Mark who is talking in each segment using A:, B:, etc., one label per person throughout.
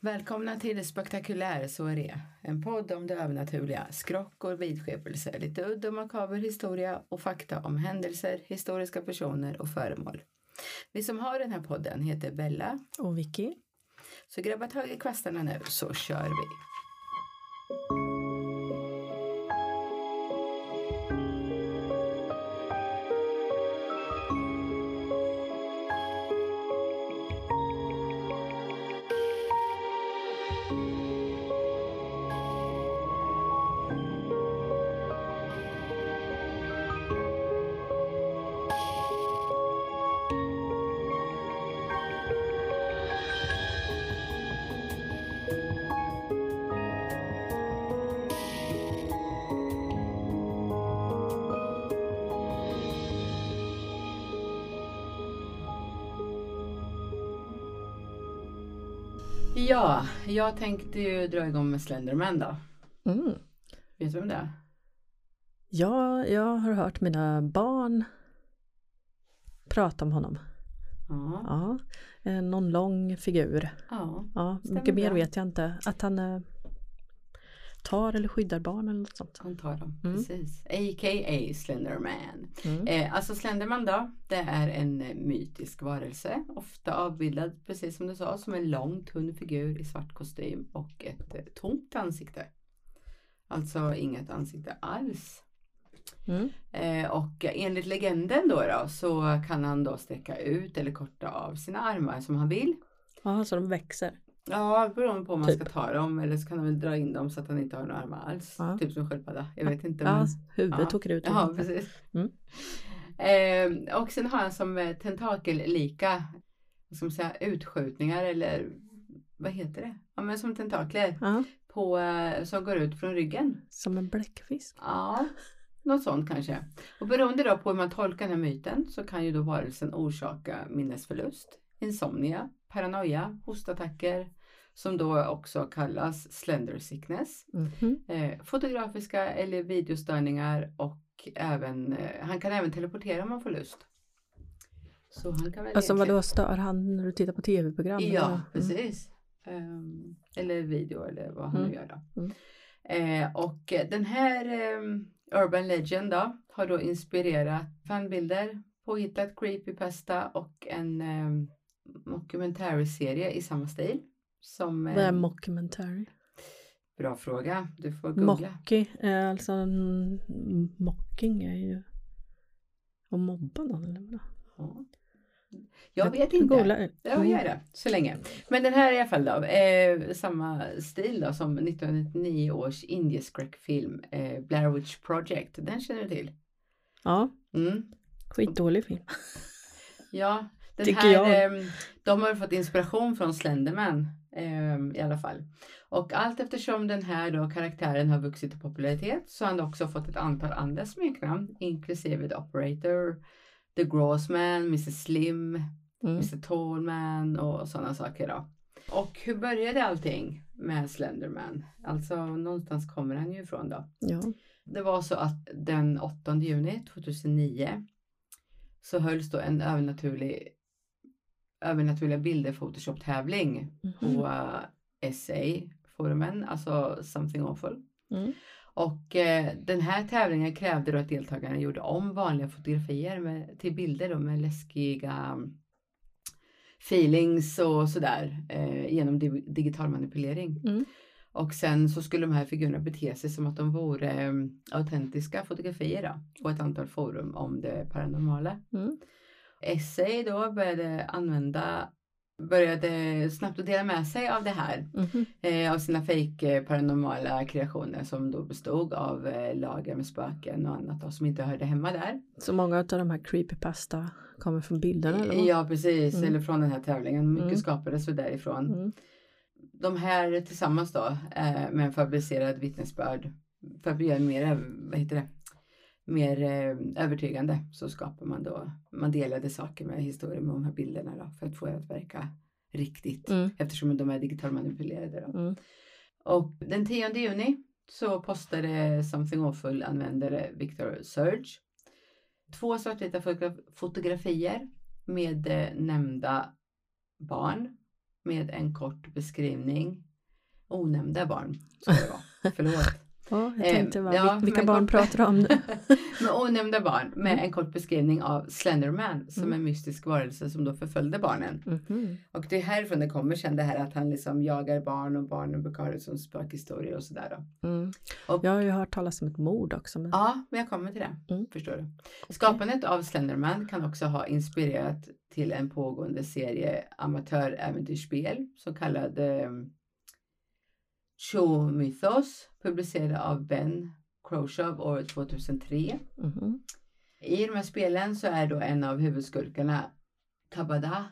A: Välkomna till Spektakulär, så är det. En podd om det övernaturliga, skrockor, vidskepelser, lite udd och makaber historia och fakta om händelser, historiska personer och föremål. Vi som har den här podden heter Bella.
B: Och Vicky.
A: Så grabba tag i kvastarna nu så kör vi. Ja, jag tänkte ju dra igång med Slenderman då.
B: Mm.
A: Vet du vem det är?
B: Ja, jag har hört mina barn prata om honom.
A: Ja.
B: Ja, eh, någon lång figur.
A: ja.
B: Ja, mycket mer vet jag inte. Att han eh, tar eller skyddar barn eller något sånt.
A: Han tar dem,
B: Mm.
A: precis. A.k.a. Slenderman.
B: Mm.
A: Eh, alltså Slenderman då, det är en mytisk varelse. Ofta avbildad, precis som du sa, som en lång tunn figur i svart kostym och ett eh, tomt ansikte. Alltså inget ansikte alls.
B: Mm.
A: Eh, och enligt legenden då, då så kan han då sträcka ut eller korta av sina armar som han vill.
B: Ja, så de växer.
A: Ja, beroende på om man
B: Typ.
A: ska ta dem eller så kan han väl dra in dem så att han inte har några armar alls.
B: Ja.
A: Typ som sköldpadda. Jag vet inte.
B: Ja,
A: men...
B: huvudet
A: ja.
B: åker ut.
A: Ja, precis.
B: Mm.
A: Eh, och sen har han som eh, tentakellika vad ska man säga, utskjutningar eller vad heter det? Ja, men som tentakler
B: Ja,
A: på, eh, som går ut från ryggen.
B: som en bläckfisk.
A: Ja, något sånt kanske. Och beroende då på hur man tolkar den här myten så kan ju då varelsen orsaka minnesförlust, insomnia, paranoia, hostattacker som då också kallas slender sickness,
B: Mhm.
A: eh, fotografiska eller videostörningar och även, eh, han kan även teleportera om man får lust. Så han kan väl
B: Alltså
A: egentligen-
B: vadå, stör han när du tittar på tv-program? eller?
A: Ja,
B: Mm.
A: precis. Ehm, eller video eller vad han nu
B: Mm.
A: gör då.
B: Mm.
A: Eh, och den här ehm, Urban Legend då har då inspirerat fanbilder, påhittat creepypasta och en um, mockumentary-serie i samma stil. Som,
B: Vad är mockumentary?
A: bra fråga, du får googla.
B: Mocky, eh, alltså mocking är ju att mobba någon eller vadå?
A: Ja. Jag vet inte.
B: Googla.
A: Ja, gör det. Så länge. Men den här i alla fall då. Eh, samma stil då som 1999 års indieskräckfilm eh, Blair Witch Project. Den känner du till?
B: Ja,
A: Mm.
B: skitdålig film.
A: Ja, den
B: Tycker
A: här,
B: jag.
A: ehm, de har fått inspiration från Slenderman ehm, i alla fall. Och allt eftersom den här då karaktären har vuxit i popularitet så har han också fått ett antal andra smeknamn inklusive The Operator, The Grossman, Mrs Slim,
B: Mm.
A: Mr Tallman och sådana saker då. Och hur började allting med Slenderman? Alltså någonstans kommer han ju ifrån då.
B: Ja.
A: Det var så att den 8 juni 2009 så hölls då en övernaturlig övernaturliga bilder Photoshop-tävling
B: Mhm.
A: på uh, SA-forumen, alltså Something Awful.
B: Mm.
A: Och eh, den här tävlingen krävde då att deltagarna gjorde om vanliga fotografier med, till bilder då med läskiga um, feelings och sådär eh, genom di- digital manipulering.
B: Mm.
A: Och sen så skulle de här figurerna bete sig som att de vore eh, autentiska fotografier då, på ett antal forum om det paranormala.
B: Mm.
A: Essay då började använda började snabbt att dela med sig av det här
B: Mhm.
A: eh, av sina fake eh, paranormala kreationer som då bestod av eh, lager med spöken och annat då, som inte hörde hemma där.
B: Så många av de här creepypasta kommer från bilderna eller?
A: Ja precis,
B: Mm.
A: eller från den här tävlingen. Mycket
B: Mm.
A: skapades väl därifrån.
B: Mm.
A: De här tillsammans då eh, med en fabricerad vittnesbörd för att göra mer, vad heter det, mer eh, övertygande så skapar man då, man delade saker med historier med de här bilderna då för att få det att verka riktigt
B: Mm.
A: eftersom de är digitalt manipulerade då.
B: Mm.
A: Och den 10 juni så postade Something Awful-användare Victor Surge två svartvita fotogra- fotografier med eh, nämnda barn med en kort beskrivning. Onämnda barn ska det vara. Förlåt.
B: Ja, jag
A: Eh,
B: tänkte bara,
A: ja,
B: vil- vilka barn
A: kort-
B: pratar du om nu?
A: med onämnda barn med en kort beskrivning av Slenderman som
B: Mm.
A: en mystisk varelse som då förföljde barnen.
B: Mhm.
A: Och det är härifrån det kommer sen det här att han liksom jagar barn och barnen brukar ha det som spökhistorier och sådär.
B: Mm.
A: Och-
B: Jag har ju hört talas om ett mord också. Men...
A: Ja, men jag kommer till det.
B: Mm.
A: Förstår du. Skapandet av Slenderman kan också ha inspirerat till en pågående serie amatöräventyrsspel så kallad eh, Show Mythos publicerad av Ben Croshaw år 2003.
B: Mhm.
A: I de här spelen så är då en av huvudskurkarna Kabada,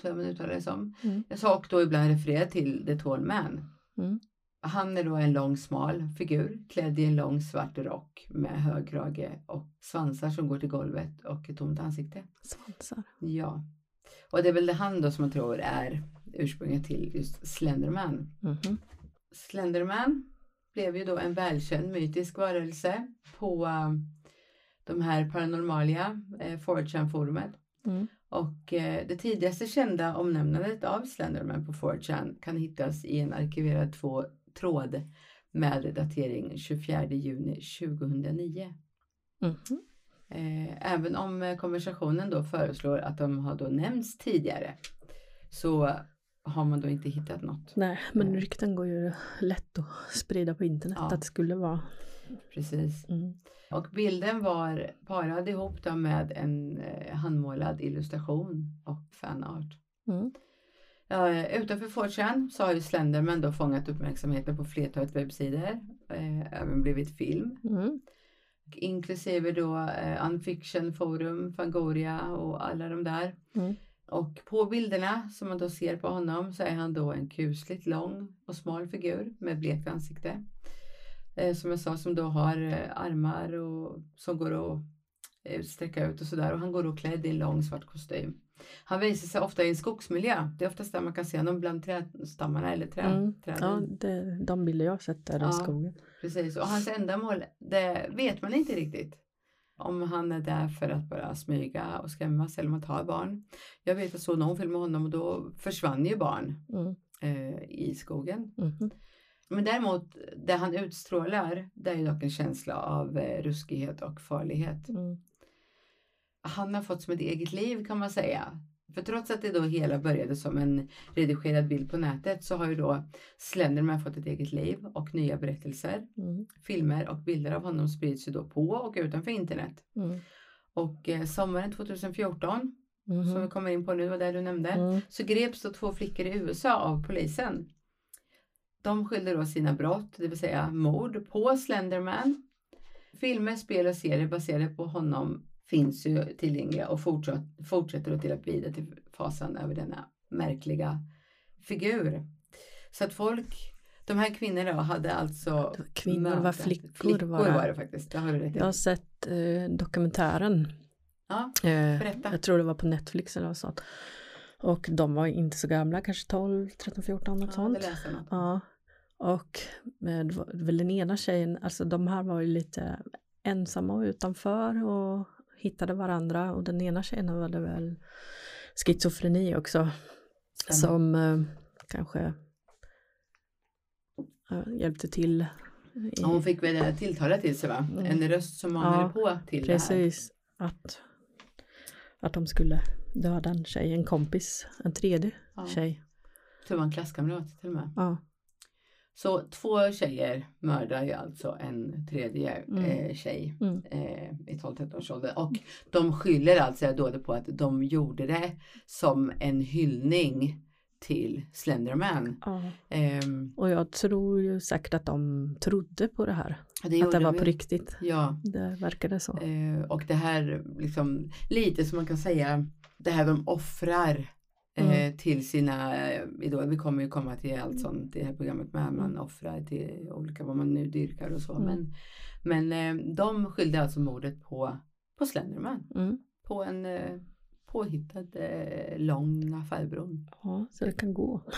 A: tror jag man uttalar det som.
B: Mm.
A: Jag sa och då ibland refererar till The Tall Man.
B: Mm.
A: Han är då en lång smal figur klädd i en lång svart rock med hög krage och svansar som går till golvet och ett tomt ansikte.
B: Svansar.
A: Ja. Och det är väl det han då som man tror är ursprunget till just Slenderman.
B: Mhm.
A: Slenderman blev ju då en välkänd mytisk varelse på eh, de här paranormalia, eh, 4chan-forumet.
B: Mm.
A: Och eh, det tidigaste kända omnämnandet av Slenderman på 4chan kan hittas i en arkiverad två, tråd med datering 24 juni 2009.
B: Mhm.
A: Eh, även om eh, konversationen då föreslår att de har då nämnts tidigare så har man då inte hittat något.
B: Nej, men
A: Nej.
B: rykten går ju lätt att sprida på internet
A: Ja.
B: att det skulle vara.
A: Precis.
B: Mm.
A: Och bilden var parad ihop då med en eh, handmålad illustration och fanart.
B: Mm.
A: Uh, utanför 4chan så har ju Slenderman då fångat uppmärksamheten på flertalet webbsidor. eh, även blivit film.
B: Mm.
A: Inklusive då uh, Unfiction Forum, Fangoria och alla de där.
B: Mm.
A: Och på bilderna som man då ser på honom så är han då en kusligt lång och smal figur med blekt ansikte. Eh, som jag sa som då har eh, armar och som går att eh, sträcka ut och sådär. Och han går då klädd i en lång svart kostym. Han visar sig ofta i en skogsmiljö. Det är oftast där man kan se honom bland trädstammarna eller trä,
B: Mm.
A: träden.
B: Ja, det, de bilder jag har sett där
A: Ja.
B: i skogen.
A: Precis. Och hans ändamål, det vet man inte riktigt. Om han är där för att bara smyga och skrämmas eller om han tar barn. Jag vet att såg någon film med honom och då försvann ju barn
B: Mm.
A: eh, i skogen.
B: Mhm.
A: Men däremot, det han utstrålar, det är ju dock en känsla av eh, ruskighet och farlighet.
B: Mm.
A: Han har fått som ett eget liv kan man säga. För trots att det då hela började som en redigerad bild på nätet så har ju då Slenderman fått ett eget liv och nya berättelser.
B: Mm.
A: Filmer och bilder av honom sprids ju då på och utanför internet.
B: Mm.
A: Och eh, sommaren 2014, som vi kommer in på nu och där du nämnde,
B: Mm.
A: så greps då två flickor i USA av polisen. De skyllde då sina brott, det vill säga mord, på Slenderman. Filmer, spel och serier baserade på honom finns ju tillgängliga och fortsätter att bidra till fasan över denna märkliga figur. Så att folk, de här kvinnorna hade alltså
B: Kvinnor var flickor.
A: Flickor
B: var
A: var det faktiskt, har.
B: Jag har sett eh, dokumentären.
A: Ja,
B: Eh,
A: berätta.
B: jag tror det var på Netflix eller något sånt. Och de var inte så gamla, kanske 12, 13, 14 något
A: Ja,
B: sånt.
A: det.
B: Ja. Och eh, det var väl den ena tjejen, alltså de här var ju lite ensamma och utanför och hittade varandra och den ena tjejen hade väl schizofreni också.
A: Stämmer.
B: Som eh, kanske eh, hjälpte till. I,
A: Hon fick väl det tilltalat till sig va?
B: Mm.
A: En röst som manade
B: Ja,
A: på till det här.
B: precis, att, att de skulle döda en tjej, en kompis, en tredje
A: Ja.
B: tjej.
A: Tror det var en klasskamrat till och med.
B: Ja.
A: Så två tjejer mördar ju alltså en tredje
B: Mm.
A: eh, tjej
B: Mm.
A: eh, i 12-13 års ålder. Och de skyller alltså då på att de gjorde det som en hyllning till Slenderman.
B: ja.
A: Ehm,
B: Och jag tror ju säkert att de trodde på det här.
A: det
B: att det var
A: de
B: på riktigt.
A: Ja,
B: Det verkade så.
A: eh, och det här liksom lite som man kan säga det här de offrar
B: Mm.
A: till sina eh, idoler. Vi kommer ju komma till allt sånt i det här programmet med. Man
B: Mm.
A: offrar till olika vad man nu dyrkar och så.
B: Mm.
A: Men, men eh, de skyllde alltså mordet på, på Slenderman.
B: Mm.
A: På en eh, påhittad eh, lång affärbror.
B: Ja, så det kan gå.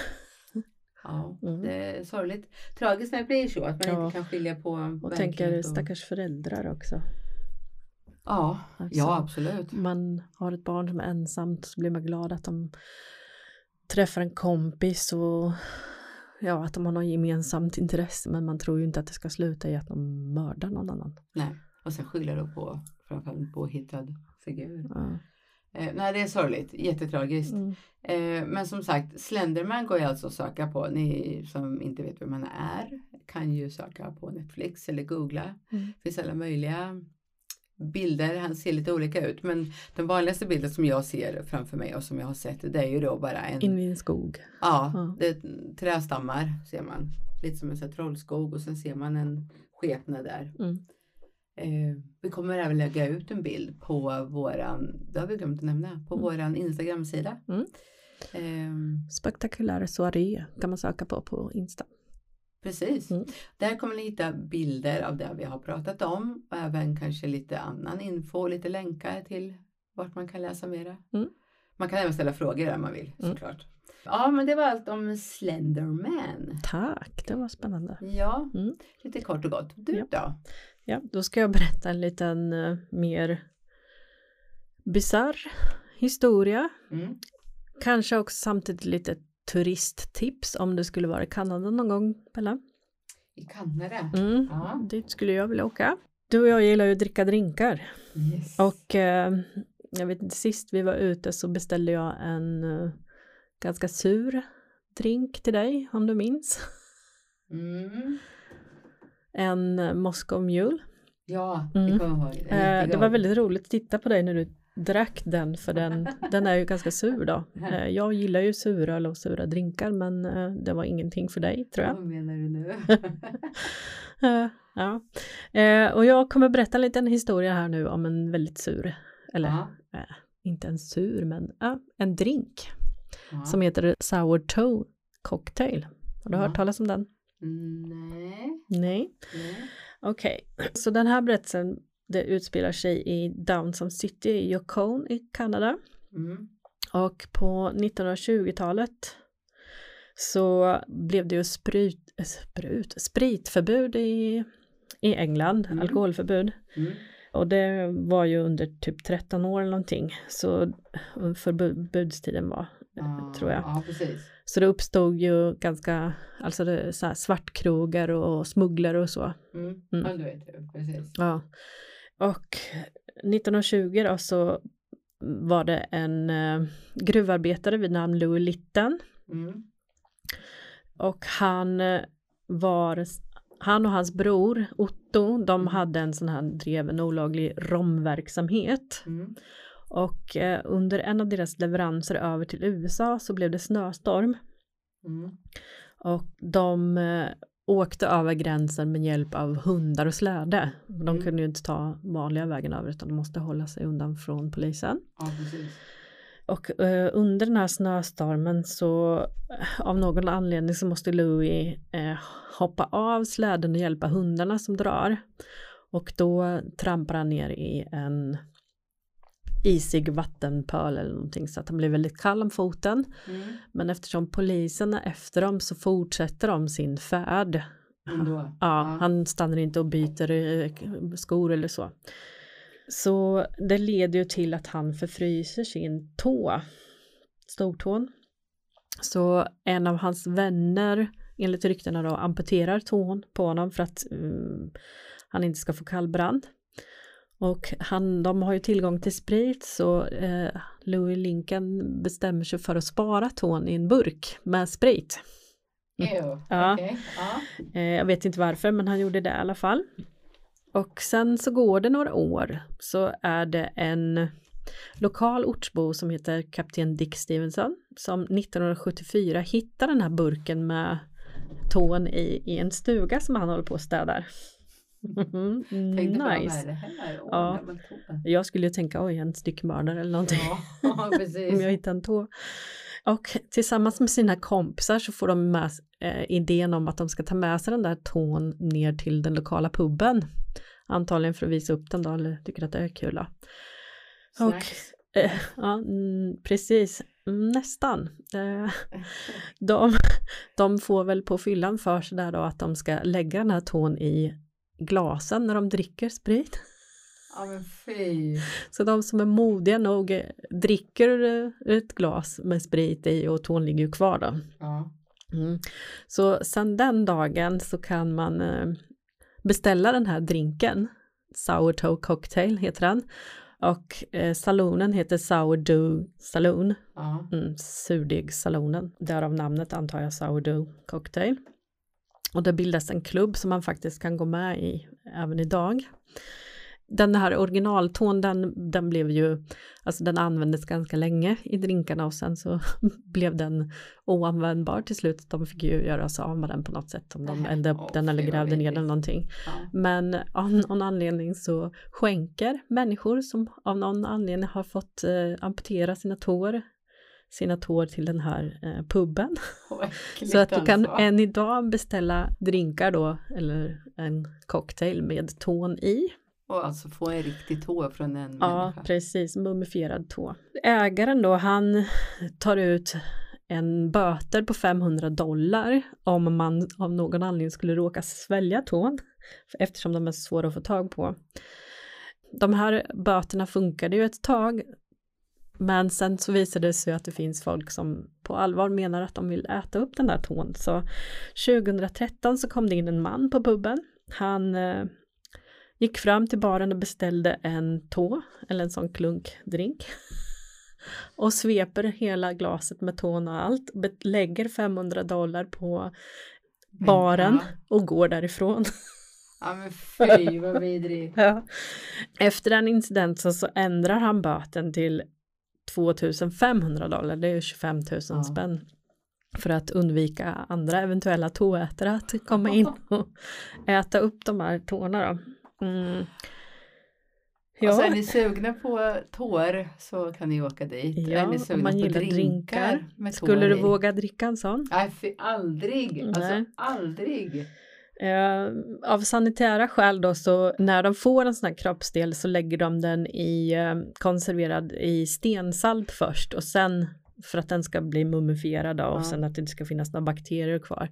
A: Ja,
B: Mm.
A: det är sorgligt. Tragiskt när det blir så att man
B: Ja.
A: inte kan skilja på
B: Och tänker
A: och-
B: stackars föräldrar också.
A: Ja,
B: Alltså,
A: ja absolut.
B: Man har ett barn som är ensamt så blir man glad att de träffar en kompis och ja, att de har något gemensamt intresse men man tror ju inte att det ska sluta i att de mördar någon annan.
A: Nej, och sen skyller då på framförallt påhittad figur.
B: Ja.
A: Eh, nej, det är sorgligt, jättetragiskt.
B: Mm.
A: Eh, men som sagt, Slenderman går ju alltså att söka på. Ni som inte vet vem han är kan ju söka på Netflix eller googla.
B: Mm.
A: Det finns alla möjliga bilder. Han ser lite olika ut, men den vanligaste bilden som jag ser framför mig och som jag har sett, det är ju då bara en
B: In vid en skog.
A: Ja,
B: Ja.
A: det är trästammar ser man. Lite som en sån trollskog och sen ser man en skepnad där.
B: Mm.
A: Eh, vi kommer även lägga ut en bild på våran, det har vi glömt att nämna, på
B: Mm.
A: våran Instagram-sida.
B: Mm.
A: Eh,
B: Spektakulär soaré kan man söka på på Insta.
A: Precis.
B: Mm.
A: Där kommer ni hitta bilder av det vi har pratat om och även kanske lite annan info, lite länkar till vart man kan läsa mera.
B: Mm.
A: Man kan även ställa frågor om man vill
B: Mm.
A: såklart. Ja, men det var allt om Slenderman.
B: Tack, det var spännande.
A: Ja,
B: Mm.
A: lite kort och gott. Du
B: Ja.
A: då?
B: Ja, då ska jag berätta en liten eh, mer bisarr historia.
A: Mm.
B: Kanske också samtidigt lite turisttips om du skulle vara i Kanada någon gång, Bella.
A: I Kanada?
B: Mm.
A: Ja.
B: Dit skulle jag vilja åka. Du och jag gillar ju att dricka drinkar.
A: Yes.
B: Och eh, jag vet inte, sist vi var ute så beställde jag en eh, ganska sur drink till dig, om du minns.
A: Mm.
B: En eh, Moscow Mule.
A: Ja,
B: Mm.
A: det kommer jag ihåg. Är
B: Eh, det var väldigt roligt att titta på dig när du drack den för den, den är ju ganska sur då. Eh, jag gillar ju suröl och sura drinkar men eh, det var ingenting för dig tror jag.
A: Vad menar du nu?
B: Eh, ja. Eh, och jag kommer berätta en liten historia här nu om en väldigt sur, eller
A: ja.
B: eh, inte en sur men ja, en drink
A: Ja.
B: som heter Sour Toe Cocktail. Har du
A: Ja.
B: hört talas om den?
A: Nej.
B: Nej. Okej, så den här berättelsen det utspelar sig i Downton City i Yukon i Kanada.
A: Mm.
B: Och på 1920-talet så blev det ju sprut, eh, sprut, spritförbud i, i England,
A: Mm.
B: alkoholförbud.
A: Mm.
B: Och det var ju under typ 13 år eller någonting. Så förbudstiden var,
A: Ja,
B: tror jag.
A: Ja, precis.
B: Så det uppstod ju ganska, alltså det, så här svartkrogar och smugglare och så.
A: Mm.
B: Mm.
A: Ja, du vet. Precis.
B: Ja. Och 1920 då så var det en eh, gruvarbetare vid namn Louis Litten
A: Mm.
B: och han eh, var han och hans bror Otto de
A: Mm.
B: hade en sån här drev en olaglig romverksamhet
A: Mm.
B: och eh, under en av deras leveranser över till USA så blev det snöstorm
A: Mm.
B: och de eh, åkte över gränsen med hjälp av hundar och släde. De
A: Mm.
B: kunde ju inte ta vanliga vägen över utan de måste hålla sig undan från polisen.
A: Ja.
B: Och eh, under den här snöstormen så eh, av någon anledning så måste Louis eh, hoppa av släden och hjälpa hundarna som drar. Och då trampar han ner i en isig vattenpöl eller någonting så att han blir väldigt kall om foten.
A: Mm.
B: Men eftersom polisen är efter dem så fortsätter de sin färd.
A: Ändå.
B: Ja, han stannar inte och byter eh, skor eller så. Så det leder ju till att han förfryser sin tå, stortån. Så en av hans vänner, enligt ryktena då, amputerar tån på honom för att mm, han inte ska få kallbrand. Och han, de har ju tillgång till sprit så eh, Louis Lincoln bestämmer sig för att spara tån i en burk med sprit.
A: Ew.
B: Ja.
A: Okej. Ja.
B: Eh, jag vet inte varför men han gjorde det i alla fall. Och sen så går det några år så är det en lokal ortsbo som heter kapten Dick Stevenson som 1974 hittar den här burken med tån i, i en stuga som han håller på och städar.
A: Tänkte bara, vad är
B: nice.
A: det här? Åh,
B: Ja. Jag skulle ju tänka oj en styckmördare eller någonting
A: Ja,
B: om jag hittar en tå. Och tillsammans med sina kompisar så får de med eh, idén om att de ska ta med sig den där tån ner till den lokala puben. Antagligen för att visa upp den då, eller tycker att det är kul. Då. Och, eh, ja, mm, precis, Mm, nästan. Eh, de, de får väl på fyllan för sig där då att de ska lägga den här tån i glasen när de dricker sprit.
A: Ja men fy.
B: Så de som är modiga nog eh, dricker eh, ett glas med sprit i och tån ligger ju kvar då.
A: Ja.
B: Mm. Så sen den dagen så kan man eh, beställa den här drinken. Sourdough cocktail heter den. Och eh, salonen heter Sourdough Saloon.
A: Ja.
B: Mm, surdegssalonen. Därav namnet antar jag Sourdough cocktail. Och det bildas en klubb som man faktiskt kan gå med i även idag. Den här originaltån den, den blev ju, alltså den användes ganska länge i drinkarna och sen så blev den oanvändbar till slut. De fick ju göra sig av med den på något sätt om de eldade upp den eller grävde ner den någonting.
A: Ja.
B: Men av någon anledning så skänker människor som av någon anledning har fått eh, amputera sina tår sina tår till den här eh, puben.
A: Äckligt
B: Så att du kan
A: alltså.
B: än idag beställa drinkar då eller en cocktail med tån i.
A: Och alltså få en riktig tå från en
B: Ja,
A: människa.
B: precis, mumifierad tå. Ägaren då, han tar ut en böter på 500 dollar om man av någon anledning skulle råka svälja tån eftersom de är svåra att få tag på. De här böterna funkade ju ett tag men sen så visade det sig att det finns folk som på allvar menar att de vill äta upp den där tån. Så 2013 så kom det in en man på puben. Han eh, gick fram till baren och beställde en tå eller en sån klunkdrink. Och sveper hela glaset med tån och allt. Lägger 500 dollar på baren och går därifrån.
A: Ja men fy vad vidrigt.
B: Ja. Efter den incidenten så ändrar han böten till 2500 dollar, det är ju 25 000
A: Ja.
B: spänn. För att undvika andra eventuella tåätare att komma in och äta upp de här tårna då. Mm.
A: Ja. Och så är ni sugna på tår så kan ni åka dit. är
B: ja
A: ni
B: om
A: sugna
B: man
A: på
B: gillar drinkar.
A: med tår
B: Skulle du
A: i?
B: våga dricka en sån?
A: Nej fy, aldrig. Alltså
B: Nej.
A: aldrig.
B: Eh, av sanitära skäl då så när de får en sån här kroppsdel så lägger de den i eh, konserverad i stensalt först och sen för att den ska bli mumifierad och
A: Ja.
B: sen att det inte ska finnas några bakterier kvar.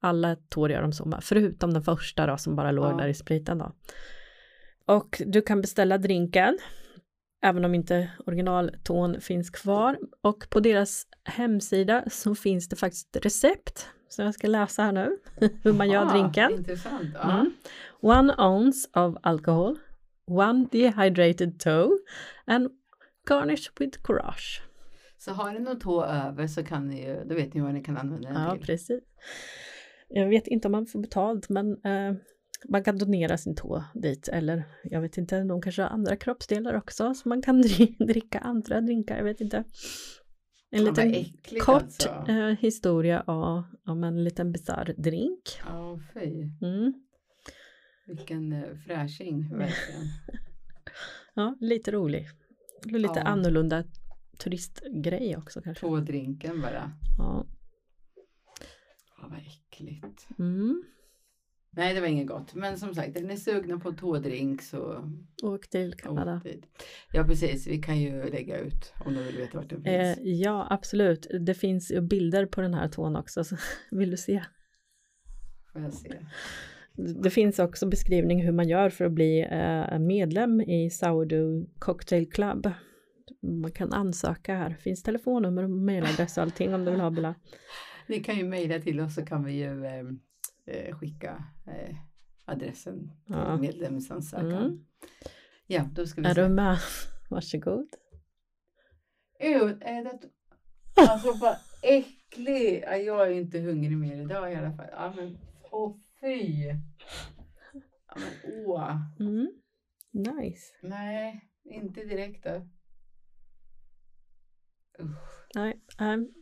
B: Alla tår gör de så med, förutom den första då som bara låg
A: Ja.
B: där i spriten då. Och du kan beställa drinken även om inte originaltån finns kvar och på deras hemsida så finns det faktiskt recept så jag ska läsa här nu hur man gör drinken.
A: Intressant. Ja.
B: Mm. One ounce of alcohol, one dehydrated toe and garnish with courage.
A: Så har ni någon tå över så kan ni ju, då vet ni vad ni kan använda den
B: Ja,
A: till.
B: precis. Jag vet inte om man får betalt men eh, man kan donera sin tå dit eller jag vet inte, de kanske har andra kroppsdelar också så man kan dri- dricka andra drinkar, jag vet inte. En
A: Ja,
B: liten
A: äckligt
B: kort
A: alltså.
B: eh, historia av, om en liten bisarr drink.
A: Ja, fy.
B: Mm.
A: Vilken eh, fräsching verkligen.
B: Ja, lite rolig. Lite
A: Ja.
B: annorlunda turistgrej också kanske.
A: Tådrinken bara.
B: Ja.
A: Ja, vad äckligt.
B: Mm.
A: Nej, det var inget gott. Men som sagt, är ni sugna på tådrink så
B: Åk till Kanada.
A: åk. Ja, precis. Vi kan ju lägga ut om du vill veta vart den
B: Eh,
A: finns.
B: ja, absolut. Det finns bilder på den här tån också. Så vill du se?
A: Får jag se.
B: Det finns också beskrivning hur man gör för att bli eh, medlem i Sourdough Cocktail Club. Man kan ansöka här. Finns telefonnummer och mejladress och allting om du vill ha Bella.
A: Ni kan ju mejla till oss så kan vi ju eh, eh, skicka eh, adressen till
B: Ja.
A: medlemsansökan.
B: Mm.
A: Ja, då ska vi
B: Är
A: se.
B: du med? Varsågod.
A: Ew, är det... Alltså vad äcklig. Ja, jag är inte hungrig mer idag i alla fall. Ja, men åh fy. Ja, men åh.
B: Mm. Nice.
A: Nej, inte direkt då. Usch.
B: Nej,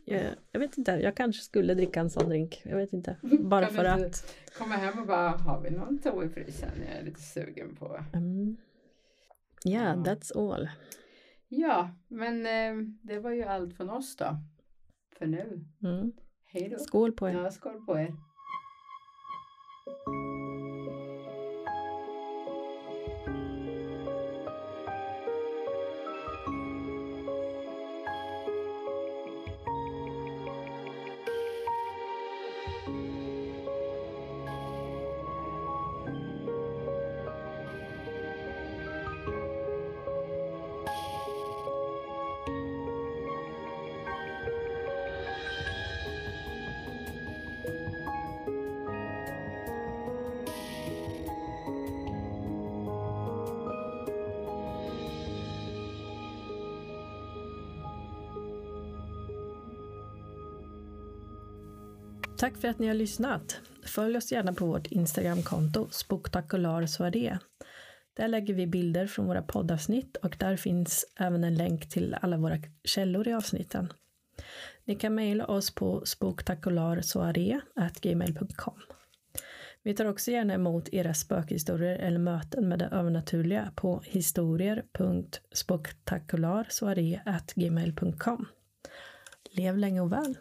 B: jag, jag vet inte. Jag kanske skulle dricka en sån drink. Jag vet inte. Bara
A: Kan
B: för att.
A: Komma hem och bara, har vi någon tå i frysen? Jag är lite sugen på.
B: Mm. Yeah,
A: Ja.
B: that's all.
A: Ja, men eh, det var ju allt från oss då. För nu.
B: Mm.
A: Hej då.
B: Skål på er.
A: Ja, skål på er.
B: Tack för att ni har lyssnat. Följ oss gärna på vårt Instagramkonto Spoktakular Där lägger vi bilder från våra poddavsnitt och där finns även en länk till alla våra källor i avsnitten. Ni kan mejla oss på spoktakularsoaré.gmail.com. Vi tar också gärna emot era spökhistorier eller möten med det övernaturliga på historier.spektakularsoaré.gmail.com. Lev länge och väl!